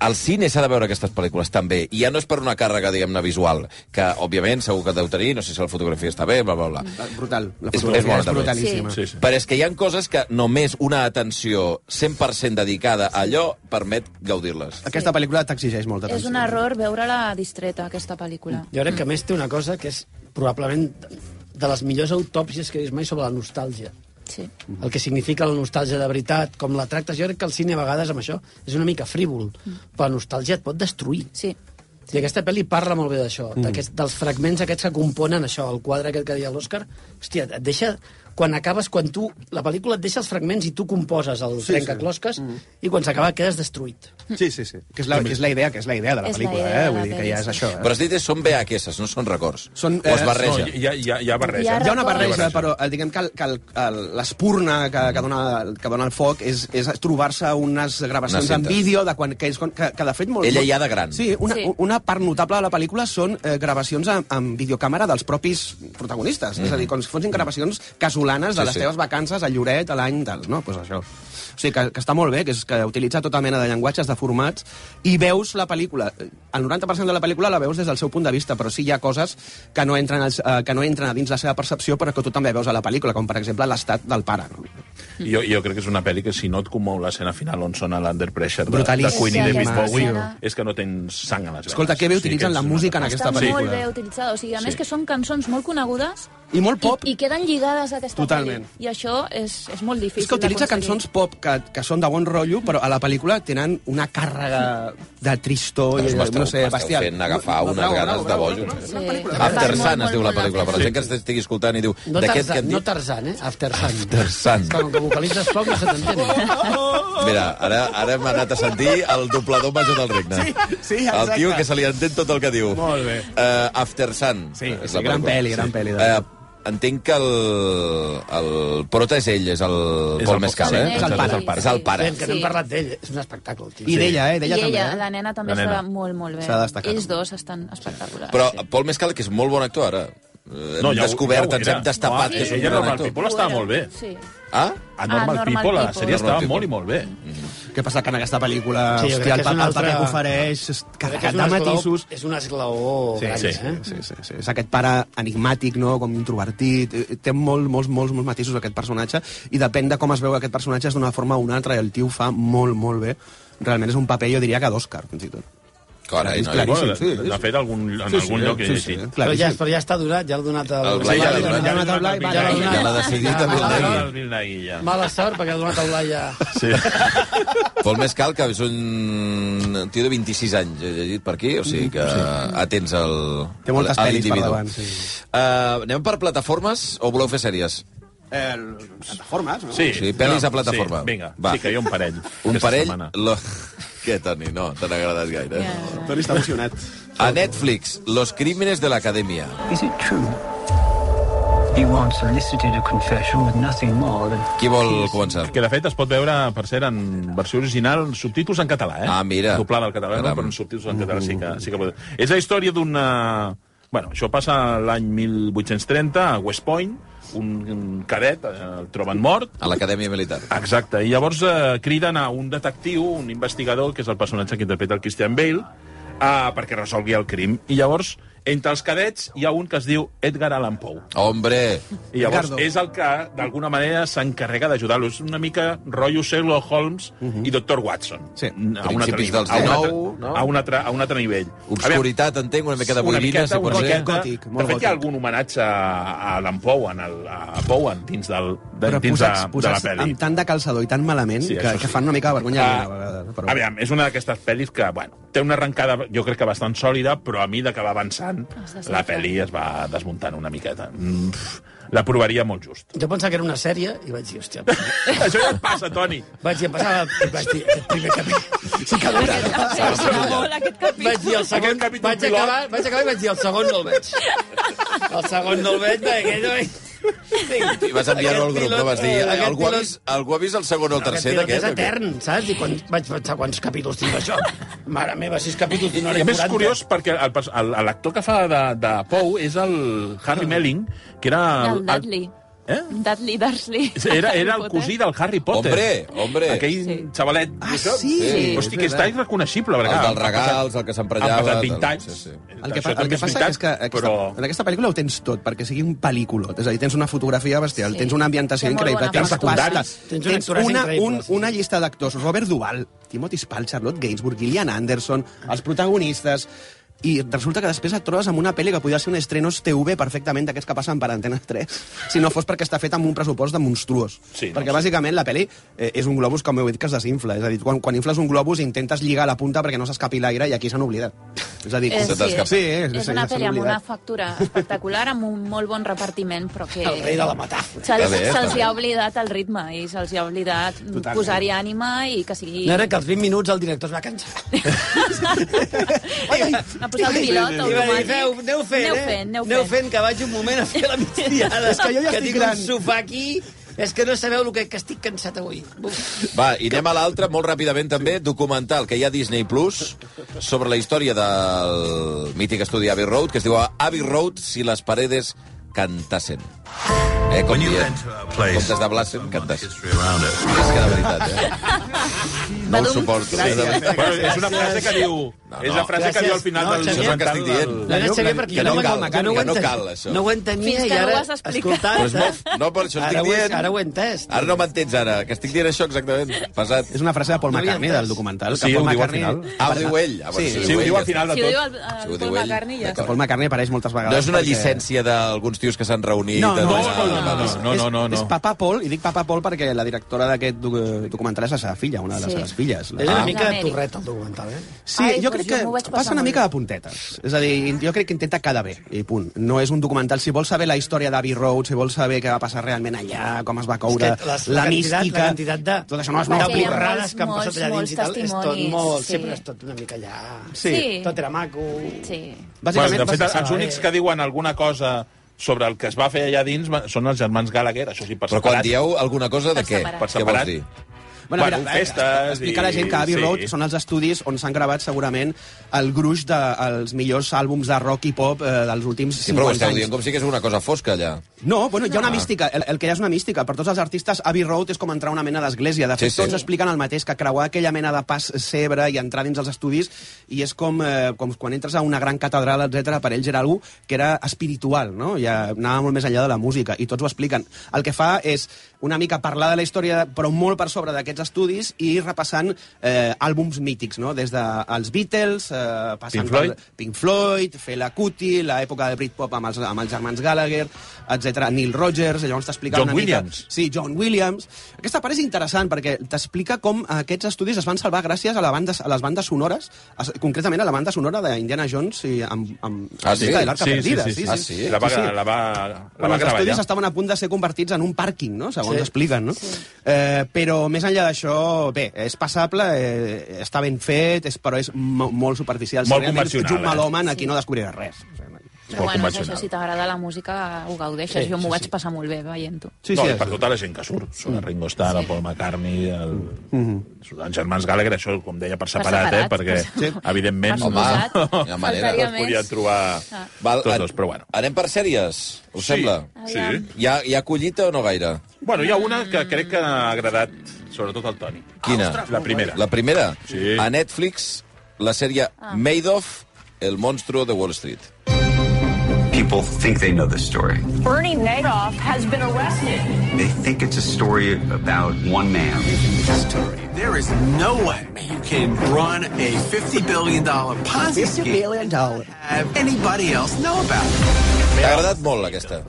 Al cine s'ha de veure aquestes pel·lícules també, i ja no és per una càrrega, diguem-ne, visual, que, òbviament, segur que deu tenir, no sé si la fotografia està bé, bla, bla, bla. Brutal. La És, fotografia és bona, és també. brutalíssima. Sí, sí. Però és que hi ha coses que només una atenció 100% dedicada a allò permet gaudir-les. Aquesta pel·lícula t'exigeix molta És atenció. un error veure-la distreta, aquesta pel·lícula. Jo crec que a més té una cosa que és probablement de les millors autòpsies que he vist mai sobre la nostàlgia. Sí. El que significa la nostàlgia de veritat, com la tractes. Jo crec que el cine a vegades amb això és una mica frívol, però la nostàlgia et pot destruir. Sí. I aquesta pel·li parla molt bé d'això, mm. dels fragments aquests que componen això, el quadre aquest que deia l'Òscar. Hòstia, et deixa... Quan acabes, quan tu... La pel·lícula et deixa els fragments i tu composes el Sí, trencaclosques sí. mm. i quan s'acaba quedes destruït. Sí, sí, sí. Que és la, que és la idea, que és la idea de la És la pel·lícula, idea eh? de Vull la dir que ja és això, eh? Però has dit que són VHS, no són records. Són, o es eh, barreja. No, hi ha, hi ha, hi ha barreja. Hi ha Hi ha una records. barreja, però eh, diguem que el- que l'espurna que, que, dona, que dona el foc és, és trobar-se unes gravacions Unes en vídeo de quan, que, és, que, que de fet... Molt, Ella ja de gran. Sí, una, Sí. una part notable de la pel·lícula són eh, gravacions amb, amb videocàmera dels propis protagonistes. Mm. És a dir, com si fossin gravacions casolanes de Sí, les sí. teves vacances a Lloret, a l'any tal, no? Pues això. O sigui, que, que està molt bé, que, és, que utilitza tota mena de llenguatges, de formats, i veus la pel·lícula. El 90% de la pel·lícula la veus des del seu punt de vista, però sí hi ha coses que no entren, als, eh, que no entren a dins la seva percepció, però que tu també veus a la pel·lícula, com per exemple l'estat del pare. No? Jo, jo crec que és una pel·li que si no et comou l'escena final on sona l'Under Pressure de, de. Queen i David Sí, Bowie, escena. és que no tens sang a les venes. Escolta, que bé Sí, utilitzen que la música en aquesta Està pel·lícula. molt bé utilitzada, o sigui, a Sí. més que són cançons molt conegudes I molt pop. i, i queden lligades a aquesta Totalment. pel·li. I això és, és molt difícil És que utilitza cançons pop que, que són de bon rotllo, però a la pel·lícula tenen una càrrega de tristor i Doncs no sé, bestial. fent agafar No, unes bravo, ganes bravo, de bojos. bravo, Sí. bravo. After Sun es diu la pel·lícula, per la pena. gent que estigui escoltant i diu... No d'aquest que Tarzan, no. Tarzan, eh? After Sun. After Sun. Com que vocalitzes poc no se t'entén. Mira, ara, ara hem anat a sentir el doblador major del regne. Sí, sí, El exacte. tio que se li entén tot el que diu. Molt bé. Uh, After Sun. Sí, és sí, la gran pel·li, gran pel·li, de Uh, entenc que el, el prota és ell, és el És Paul Mescal, sí, eh? és el pare. És el pare. Fem, que no hem Sí. parlat d'ell. És un espectacle, tio. I d'ella, eh? D'ella I també. ella, eh? la nena també La està molt, molt bé. S'ha de destacar. Ells dos estan espectaculars. Però sí. Paul Mescal, que és molt bon actor, ara. Eh, No, Hem ja descobert, ja ens hem destapat Ah, que és un ella Normal actor. People estava molt bé. Sí. Ah? A Normal, Normal People, la sèrie estava Normal molt i molt bé. Què passa que en aquesta pel·lícula, Sí, hòstia, el, pa- el paper que ofereix és carregat és de matisos. És un esglaó Sí, gran, sí, eh? sí, sí, sí. És aquest pare enigmàtic, no? com introvertit. Eh, Té molt, molts, molts, molts matisos aquest personatge i depèn de com es veu aquest personatge és d'una forma o una altra i el tio fa molt, molt bé. Realment és un paper, jo diria que d'Òscar, fins i tot. Carai, no, Claríssim, Bueno, sí, sí. L'ha fet algun, en Sí, sí, algun lloc que sí, he sí, llegit. Però ja, però ja està donat, ja l'ha donat el... El Blai ja l'ha donat. Ja l'ha donat Ja l'ha donat. Ja l'ha decidit el Mala Blai. ja. Mala sort, perquè ha donat el Blai ja... Sí. Paul Mescal, que és un tio de 26 anys, he llegit per aquí, o sigui que atents al Té moltes al pel·lis per davant, sí. Uh, anem per plataformes o voleu fer sèries? Eh, plataformes, no? Sí, Sí, pel·lis a plataforma. Sí, vinga, Va. sí que hi ha un parell. Un parell... setmana. Lo... Què, Toni? No, te n'ha agradat gaire. Ja. Toni està emocionat. A Netflix, Los crímenes de la academia. Is it true? You once solicited a confession with nothing more than... Qui vol començar? Que de fet es pot veure, per cert, en versió original, subtítols en català, eh? Ah, mira. Doblada al català, no, Caram. però en subtítols en català sí que, sí que pot... És la història d'una... Bueno, això passa l'any 1830 a West Point, un, un cadet eh, el troben mort, A l'acadèmia militar. Exacte, i llavors eh, criden a un detectiu, un investigador, que és el personatge que interpreta el Christian Bale, eh, perquè resolgui el crim. I llavors, entre els cadets, hi ha un que es diu Edgar Allan Poe. Hombre! I llavors Ricardo. és el que, d'alguna manera, s'encarrega d'ajudar-lo. És una mica rotllo Sherlock Holmes i Dr. Watson. Mhm. Sí. A un altre Principis nivell. dels A un altre- 19, no? A un altre, a un altre nivell. Obscuritat, entenc, una mica de boirina, si pot ser. Gòtic, de fet, hi ha gòtic. algun homenatge a a Alan Poe, en el, a Bowen, dins, del, de, Però dins posats, de, posats de la pel·li. amb tant de calçador i tan malament Sí, que, això que sí. fan una mica de vergonya. Ah, vegades, però... Aviam, és una d'aquestes pel·lis que, bueno, té una arrencada, jo crec que bastant sòlida, però a mesura que va avançant, la pel·li es va desmuntant una miqueta. Mm, pff, la provaria molt just. Jo pensava que era una sèrie i vaig dir, hòstia... [laughs] Això ja et passa, Toni. Vaig dir, em passava... Vaig dir, aquest primer capítol... Sí que dura. Aquest capítol. Vaig dir, el segon... Vaig acabar, vaig acabar i vaig dir, el segon no el veig. El segon no el veig, perquè aquell no veig... I vas enviar-ho al grup, no? Vas dir, algú ha vist, algú ha vist el segon o el tercer Aquest pilot és d'aquest? què? etern, saps? I quan vaig pensar quants capítols tinc això. Mare meva, sis capítols d'una hora I més és 40. curiós perquè el el- l'actor que fa de, de Poe és el Harry [laughs] Melling, que era... El Dudley. Eh? Dudley Dursley. Era, era el cosí del Harry Potter. Hombre, hombre. Aquell Sí. xavalet. Ah, sí? Sí. Hosti, que està irreconeixible. perquè, El dels regals, el que s'emprenyava, Han passat tal. 20 anys. Sí, sí. El que, el que passa és que aquesta, però... en aquesta pel·lícula ho tens tot, perquè sigui un pel·lículot. És a dir, tens una fotografia bestial, Sí. tens una ambientació increïble, tens pasta, Tens una, un, sí. una llista d'actors. Robert Duvall, Timothy Spall, Charlotte Gainsbourg, Gillian Anderson, els protagonistes... I resulta que després et trobes amb una pel·li que podria ser un estrenos TV perfectament d'aquests que passen per Antena 3, [laughs] si no fos perquè està fet amb un pressupost de monstruós. Sí, no, perquè sí. bàsicament la pel·li eh, és un globus, com heu dit, que es desinfla. És a dir, quan, quan infles un globus intentes lligar la punta perquè no s'escapi l'aire i aquí s'han oblidat. És a dir, Eh, Se sí, t'escapa. Sí, és- és sí, una pel·li amb una factura espectacular, amb un molt bon repartiment, però que... El rei de la metàfora. Se'ls se bé. ha oblidat el ritme i se'ls ha oblidat posar-hi ànima i que sigui... No era que als 20 minuts el director es va cansar. [laughs] a posar el pilot I va dir, automàtic. feu, aneu fent, Aneu eh? fent, aneu aneu fent. fent, que vaig un moment a fer la migdiada. [laughs] És que jo ja que estic tinc gran. un sofà aquí És que no sabeu el que, que estic cansat avui. Uf. Va, i anem a l'altre, molt ràpidament també, documental que hi ha a Disney Plus sobre la història del mític estudi Abbey Road, que es diu Abbey Road si les paredes cantassen. Eh, com dient, comptes de Blasen, cantassen. És que de veritat, eh? No ho suporto. Sí, bueno, és una frase que diu... No, és la frase que diu al final No, del Xavier, Això és el que estic dient. No, no, Xavier, perquè Que jo no no, cal, jo no, ho que no cal, això. No ho entenia Fins que i no ara, ho has explicat. molt... No, per això Ara estic ho he- dient... ara ho he entès. Ara no m'entens, ara, que estic dient això exactament. Pesat. És una frase de Paul No McCartney, del documental. Sí, que Paul ho diu al final. Ah, ho diu ell. Ah, Sí, Sí, ho diu al final de Si ho diu tot. el, el Si ho Paul diu ell, McCartney, ja Que. Paul McCartney apareix moltes vegades. No és una llicència d'alguns tios que s'han reunit... No, no, no, no, no, no, no, no, no, no. És Papa Paul, i dic Papa Paul perquè la directora d'aquest docu- documental és la seva filla, una de les seves filles. És La... una mica L'Amèric. torret, el documental, eh? Sí, jo crec jo m'ho vaig que passar passa una mica bé. de puntetes. És a dir, jo crec que intenta quedar bé, i punt. No és un documental. Si vols saber la història d'Abbey Road, si vols saber què va passar realment allà, com es va coure, És que les- la, la quantitat- mística... la quantitat de- Tot això no és de molt borrades que han passat allà dins i tal, és tot molt... sí. Sempre és tot una mica allà... Sí. Tot era maco... Sí. Bàsicament, Bueno, de fet, els únics que diuen alguna cosa sobre el que es va fer allà dins són els germans Gallagher, això sí, per Però quan separat. dieu alguna cosa, de Per què? separat. Per Què separat. vols dir? Bueno, Bueno, mira, festes eh, explica a la gent que Abbey i- Road sí. són els estudis on s'han gravat segurament el gruix dels millors àlbums de rock i pop eh, dels últims Sí, però ho 50 esteu anys. dient com si que és una cosa fosca, allà. No, bueno, hi ha una Ah. mística. El, el que hi ha és una mística. Per tots els artistes, Abbey Road és com entrar a una mena d'església. De fet, Sí, sí. tots expliquen el mateix, que creuar aquella mena de pas cebre i entrar dins els estudis i és com, eh, com quan entres a una gran catedral, etc. per ells era algú que era espiritual, no? Ja anava molt més enllà de la música, i tots ho expliquen. El que fa és una mica parlar de la història, però molt per sobre d'aquests estudis, i repassant eh, àlbums mítics, no? Des dels Beatles, eh, passant Pink Floyd. per Pink Floyd, Fela Kuti, l'època del Britpop amb els, amb els germans Gallagher, etc. Neil Rogers, llavors t'explica John una Williams. mica... Sí, John Williams. Aquesta part és interessant perquè t'explica com aquests estudis es van salvar gràcies a, la banda, a les bandes sonores, a, concretament a la banda sonora d'Indiana Jones i amb, amb Ah, sí? De l'Arca Sí, sí, Perdida. sí, sí. Ah, sí? La va, Sí, sí. la va, la Bueno, va els estudis estaven a punt de ser convertits en un pàrquing, no? segons Sí. expliquen. No? Eh, però més enllà d'això, bé, és passable, eh, està ben fet, és, però és mo molt superficial. Molt Si convencional, Jude eh? Malhoman aquí no descobriràs res. Però bueno, és convencional. això, si t'agrada la música, ho gaudeixes. Sí, jo m'ho sí, vaig sí. passar molt bé veient-ho. Sí, no, sí, i és- per tota la gent que surt. Són el Ringo Starr, el Paul McCartney, el... els germans Gallagher, això, com deia, per separat, separat, eh? perquè, per- sí. evidentment, Per Home, [laughs] ha manera. Faltaria es podia més. trobar Ah. Val, tots dos, però bueno. Anem per sèries, us Sí. sembla? Sí. Hi ha, hi ha collita o no gaire? Bueno, hi ha una que crec que ha agradat sobretot al Toni. Quina? La primera. La primera? Sí. A Netflix, la sèrie Ah. Madoff, el monstruo de Wall Street. People think they know this story. Bernie Madoff has been arrested. They think it's a story about one man. There is no way you can run a $50 billion Ponzi scheme and have anybody else know about it. T'ha agradat molt, aquesta?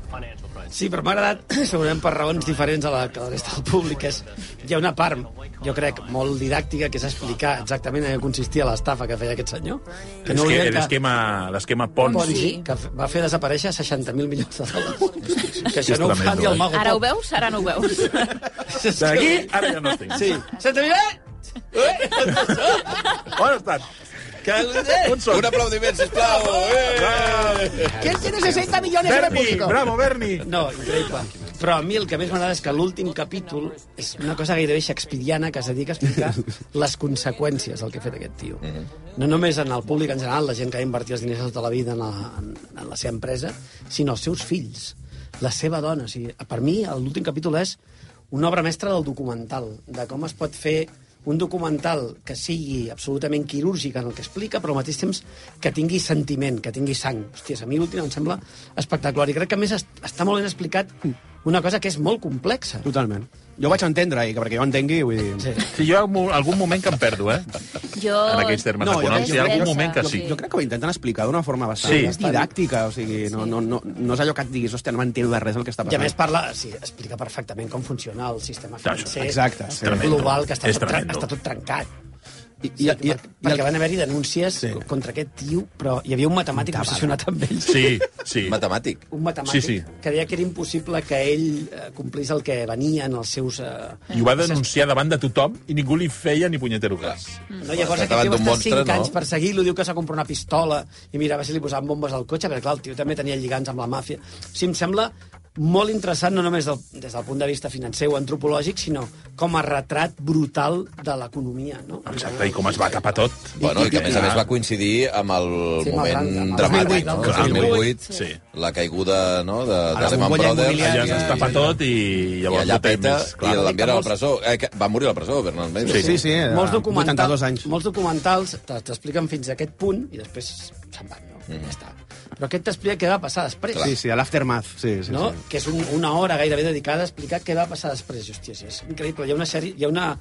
Sí, però m'ha agradat, [clears throat] segurament per raons diferents a la que la resta del públic, és, hi ha una part, jo crec, molt didàctica, que és explicar exactament en què consistia l'estafa que feia aquest senyor. És que volien l'esquema l'esquema Ponzi... Ponzi, que va fer desaparèixer 60.000 milions de dòlars. [laughs] que això no ho fa ni el eh? Mago Ara ho veus? Ara no ho veus. [laughs] D'aquí, ara ja no estic. Sí. 60.000 On estan? On són? Un aplaudiment, sisplau! Eh! ¿Quién tiene 60 millones Berni, bravo, Berni! No, increïble. Però a mi el que més m'agrada és que l'últim capítol és una cosa gairebé shakespeariana que es dedica a explicar les conseqüències del que ha fet aquest tio. No només en el públic en general, la gent que ha invertit els diners tota la vida en la, en, en la seva empresa, sinó els seus fills, la seva dona. O sigui, per mi, l'últim capítol és una obra mestra del documental, de com es pot fer un documental que sigui absolutament quirúrgic en el que explica, però al mateix temps que tingui sentiment, que tingui sang. Hòstia, a mi l'últim em sembla espectacular. I crec que, a més, est- està molt ben explicat una cosa que és molt complexa. Totalment. Jo ho vaig entendre, i que perquè jo entengui, vull dir... Sí. Sí, jo algun, algun moment que em perdo, eh? Jo... En aquells termes No, jo econòmics. Hi ha jo algun moment que jo- sí. Jo crec que ho intenten explicar d'una forma bastant Sí. sí. didàctica, o sigui, no, no, no, no és allò que et diguis, hòstia, no m'entero de res del que està I a passant. més parla, sí, explica perfectament com funciona el sistema financer exacte, sí. global, que està tot, està tot trencat. I, I, i, i, per, perquè van haver-hi denúncies Sí. sí. contra aquest tio, però hi havia un matemàtic obsessionat amb ell. Sí, [laughs] sí. Matemàtic. Un matemàtic Sí, sí. que deia que era impossible que ell eh, complís el que venia en els seus... Eh, I ho va denunciar davant de tothom i ningú li feia ni punyetero cas. No, llavors aquest tio està monstre, 5 no? anys perseguint-lo, diu que s'ha comprat una pistola i mirava si li posaven bombes al cotxe, perquè clar, el tio també tenia lligants amb la màfia. O sigui, em sembla molt interessant, no només del, des del punt de vista financer o antropològic, sinó com a retrat brutal de l'economia. No? Exacte, i com es va tapar tot. Bueno, i que a més a més va coincidir amb el Sí, moment amb el dramàtic, 2008, no? el 2008, sí. la caiguda no, de, de Lehman Brothers. Allà es tapa tot i llavors I allà peta més, clar. i l'enviaren a la presó. Eh, que va morir a la presó, Bernal Mendes. Sí, sí, sí, eh, molts, 82 documentals, anys. molts documentals te- t'expliquen fins a aquest punt i després se'n van, no? Mm. Ja està. Però aquest t'explica què va passar després. Sí, sí, a l'aftermath. Sí, sí, no? sí. que és un, una hora gairebé dedicada a explicar què va passar després. I, hòstia, sí, és increïble. Hi ha, una, sèrie, hi ha una,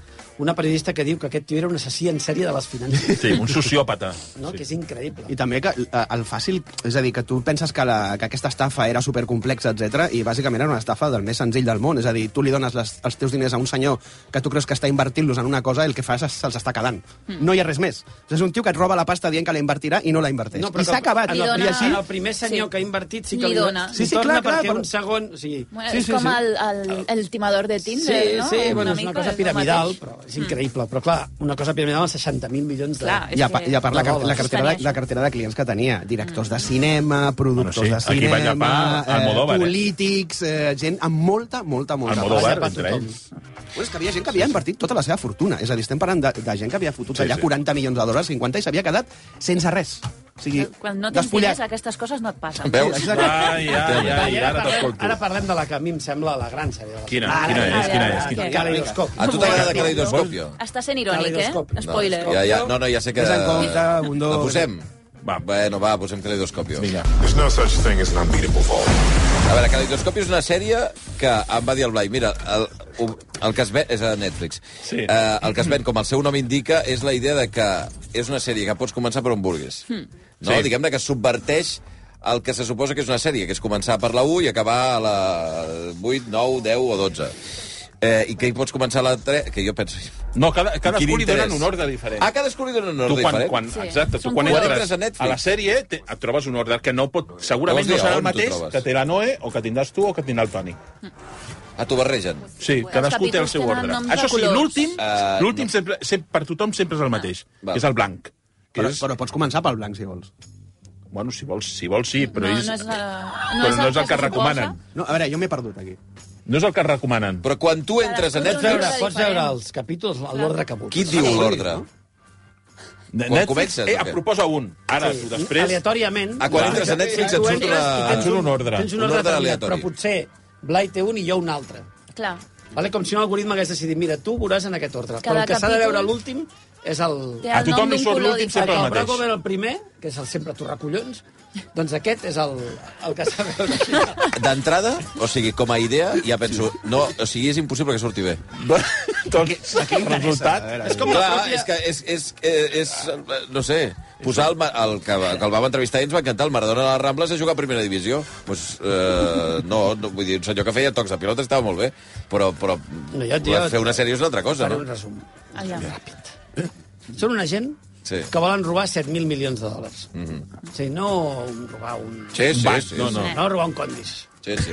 una periodista que diu que aquest tio era un assassí en sèrie de les finances. Sí, un sociòpata. [laughs] No? Que és increïble. I també que eh, el fàcil... És a dir, que tu penses que, la, que aquesta estafa era supercomplexa, etc i bàsicament era una estafa del més senzill del món. És a dir, tu li dones les, els teus diners a un senyor que tu creus que està invertint-los en una cosa i el que fa és se'ls està quedant. Mm. No hi ha res més. És un tio que et roba la pasta dient que la invertirà i no la inverteix. No, I s'ha acabat. En el, I així... primer senyor Sí. que ha invertit sí que Li li, dona. Sí, Sí, torna clar, clar, perquè però- un segon... O sigui, Bueno, Sí, és sí, com sí. El, el, el timador de Tinder, sí, no? sí, bueno, és una cosa piramidal, però és increïble. Però clar, una cosa piramidal amb 60.000 milions de... Clar, I a, i a part la, car- la, cartera de, la cartera de clients que tenia. Directors de cinema, productors Bueno, sí, de aquí va cinema, llepar Almodóvar, eh? polítics, eh, gent amb molta, molta, molta... Almodóvar, entre ells. Bueno, és que havia gent que havia invertit tota la seva fortuna. És a dir, estem parlant de, de gent que havia fotut Sí, allà sí. 40 milions de dòlars, 50, i s'havia quedat sense res. O sigui, Quan no tens despullat. diners, aquestes coses no et passen. Veus? Ai, ai, ai, ara t'escolto. ara parlem de la que a mi em sembla la gran sèrie. Quina? Ara, Quina és? Quina és? Quina? Caleidoscopi. A tu t'agrada Caleidoscopio? Està sent irònic, eh? Spoiler. Ja, ja, no, no, ja sé que... En compte, dos... La posem? Va. Bueno, va, posem Caleidoscopio. Vinga. There's no such thing as an unbeatable fall. A veure, Caleidoscopio és una sèrie que em va dir el Blai, mira, el, el que es ven... És a Netflix. Sí. Eh, el que es ven, com el seu nom indica, és la idea de que és una sèrie que pots començar per on vulguis. Hmm. No? Sí. Diguem-ne que subverteix el que se suposa que és una sèrie, que és començar per la 1 i acabar a la 8, 9, 10 o 12. Eh, I que hi pots començar a la 3, que jo penso... No, cada, cadascú li donen un ordre diferent. Ah, cadascú li dona un ordre tu quan, diferent? quan, Sí. exacte, tu quan entres, Entres a Netflix. a la sèrie te, et trobes un ordre que no pot, segurament no serà el mateix que té la Noe o que tindràs tu o que tindrà el Toni. Ah, t'ho barregen? Sí, cadascú té el seu ordre. Això sí, l'últim Eh, l'últim no. sempre, sempre, per tothom sempre és el mateix, que és el blanc. Que Però, és, però pots començar pel blanc, si vols. bueno, si vols, si vols sí, però, no, ells, no és, la, no però és no és el que se recomanen. No, a veure, jo m'he perdut aquí. No és el que recomanen. Però quan tu entres a Cadascú Pots Netflix, veure, Ordre pots veure els capítols a l'ordre que vulguis. qui et diu l'ordre? Netflix, comences, eh, o què? et proposa un. Ara, tu després... Aleatòriament. Ah, quan entres a Netflix et surt una- et surt un ordre. Tens un Un ordre, ordre determinat, aleatori. Però potser Blai té un i jo un altre. Clar. Vale? Com si un algoritme hagués decidit, mira, tu veuràs en aquest ordre. Cada però el que s'ha de veure a l'últim és el... Té A el tothom li surt l'últim sempre El el que mateix. veure el primer, que és el sempre tu recollons, doncs aquest és el, el que s'ha de veure. D'entrada, o sigui, com a idea, ja penso, no, o sigui, és impossible que surti bé. doncs, el resultat... És com la Clar, pròpia... és que és, és, és, és, no sé, posar el, el, que, que el vam entrevistar i ens va encantar, el Maradona a les Rambles a jugar a primera divisió. Pues, eh, no, no, vull dir, un senyor que feia tocs de pilota estava molt bé, però, però No, jo, tio, fer una sèrie és una altra cosa, no? un resum. Allà. Són una gent Sí. que volen robar 7.000 milions de dòlars. Mm -hmm. O sigui, no un- robar un... Sí, sí, Va, sí. no, no. No robar un condis. Sí, sí.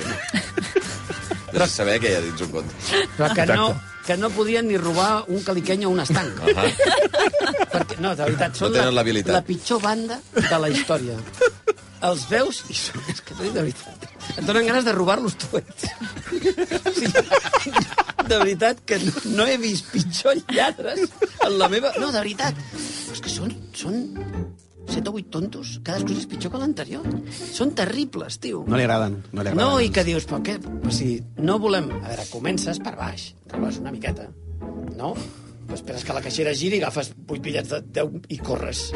De saber què hi ha dins un conte. Però que Exacte. no, que no podien ni robar un caliqueny o un estanc. Uh -huh. Perquè, no, de veritat, són No la, l'habilitat. la pitjor banda de la història. Els veus i són, és que t'ho dic de veritat, et donen ganes de robar-los tots. O sigui, de veritat que no, no he vist pitjor lladres en la meva... No, de veritat. És que són, són 7 o 8 tontos, cadascú és pitjor que l'anterior. Són terribles, tio. No li agraden. No, li agraden. No, i que dius, però què? O sigui, no volem... A veure, comences per baix, robes una miqueta, no? Esperes que la caixera giri, agafes 8 bitllets de 10 i corres.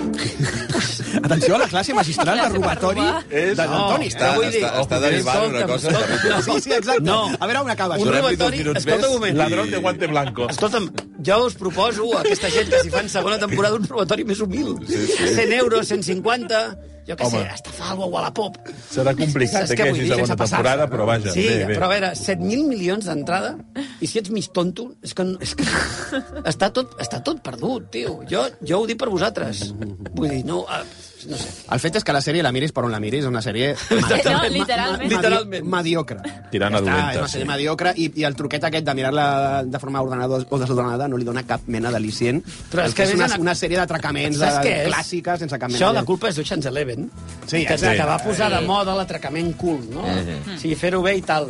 [laughs] Atenció a la classe magistral de robatori És- de No, l'Antoni. Està, vull dir- està, està derivant una cosa... escolta'm. Sí, sí, exacte. No. A veure on acaba Un robatori... Escolta un moment. Ladrón de guante blanco. Escolta'm, jo us proposo a aquesta gent que si fan segona temporada un robatori més humil. Sí, sí. 100 euros, 150, jo què sé, estafar alguna cosa a la pop. Serà complicat que vull hi hagi segona temporada, però vaja. Sí, bé, bé. però a veure, 7.000 milions d'entrada, i si ets mig tonto, és que, és que [laughs] està, tot, està tot perdut, tio. Jo, jo ho dic per vosaltres. Vull dir, no, eh, no sé. El fet és que la sèrie la miris per on la miris, és una sèrie... [laughs] No, literalment. Literalment. Mediocre. Tirant a dolenta, és una sèrie sí. mediocre i, i el truquet aquest de mirar-la de forma ordenada o desordenada no li dona cap mena d'al·licient. Però és que és una, una sèrie d'atracaments és? clàssica sense cap mena Això, de... la culpa és d'Ocean's Eleven. Sí, que, que va posar de Sí. moda l'atracament cool, no? Mhm. O sigui, fer-ho bé i tal.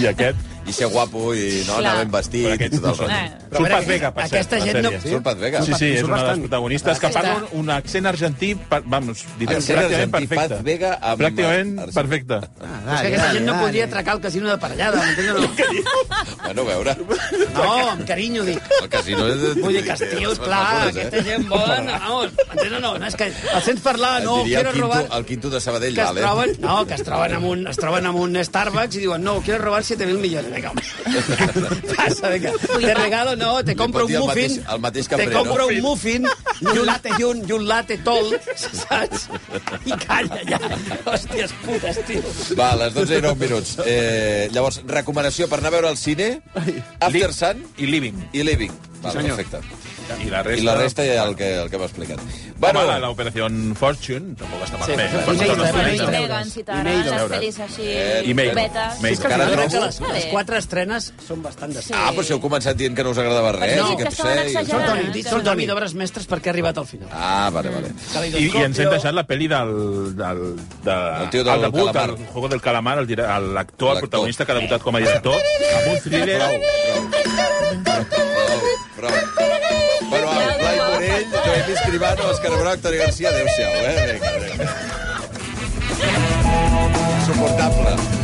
I aquest... I ser guapo i no, anar ben vestit Però i aquest tot el no rotllo. Eh, Però Surt Paz Vega, per aquesta cert, gent no- sèrie. Surt Paz Vega. Sí, sí, és una de les bastant. protagonistes que parla un accent argentí, per, vamos, diré, Accent pràcticament argentí, perfecte. Paz Vega amb- Pràcticament argentí. perfecte. Però és que aquesta gent no podria atracar el casino de parellada, m'entens [laughs] no? Bueno, a veure, No, amb carinyo, dic. el casino és... Vull dir tios, clar, aquesta gent bon, vamos, m'entens o no? no? És que els sents parlar, no, quiero el robar... el quinto de Sabadell, que es vale. troben, no, que es troben amb un, es troben amb un Starbucks i diuen, no, quiero robar 7.000 millones. Vinga, home. [laughs] Passa, vinga. Te regalo, no, te compro un el muffin. mateix- el mateix te cambrer, compro no? un muffin i un latte, i un, i un latte tol, [laughs] saps? I calla, ja. Hòsties putes, tio. Va, a les 12 i 9 minuts. Eh, llavors, recomanació per anar a veure al cine, After Sun I Living. i Living. Val, senyor. perfecte. I la resta... I la resta ja el que, el que m'ha explicat. Bueno, Bueno, la, la Operació Fortune tampoc està Sí, malament. sí, sí, sí, sí, sí, sí. Megan, Megan. les pel·lis així, Eh, I. És que crec trobo- que les, les quatre estrenes són bastant de... Sí. Ah, però si heu començat dient que no us agradava res. No, que que estaven potser- Són exagerant. Toni, són d'obres mestres perquè ha arribat al final. Ah, vale, vale. I, I ens hem deixat la pel·li del... del, de, El tio del el debut, Calamar. el Juego del Calamar, l'actor, el protagonista que ha debutat com a director, amb un thriller... Prou, prou. Prou. Morell, Noemi Escribano, Òscar Broc, Toni Garcia, adéu-siau, eh? Vinga, vinga. Suportable.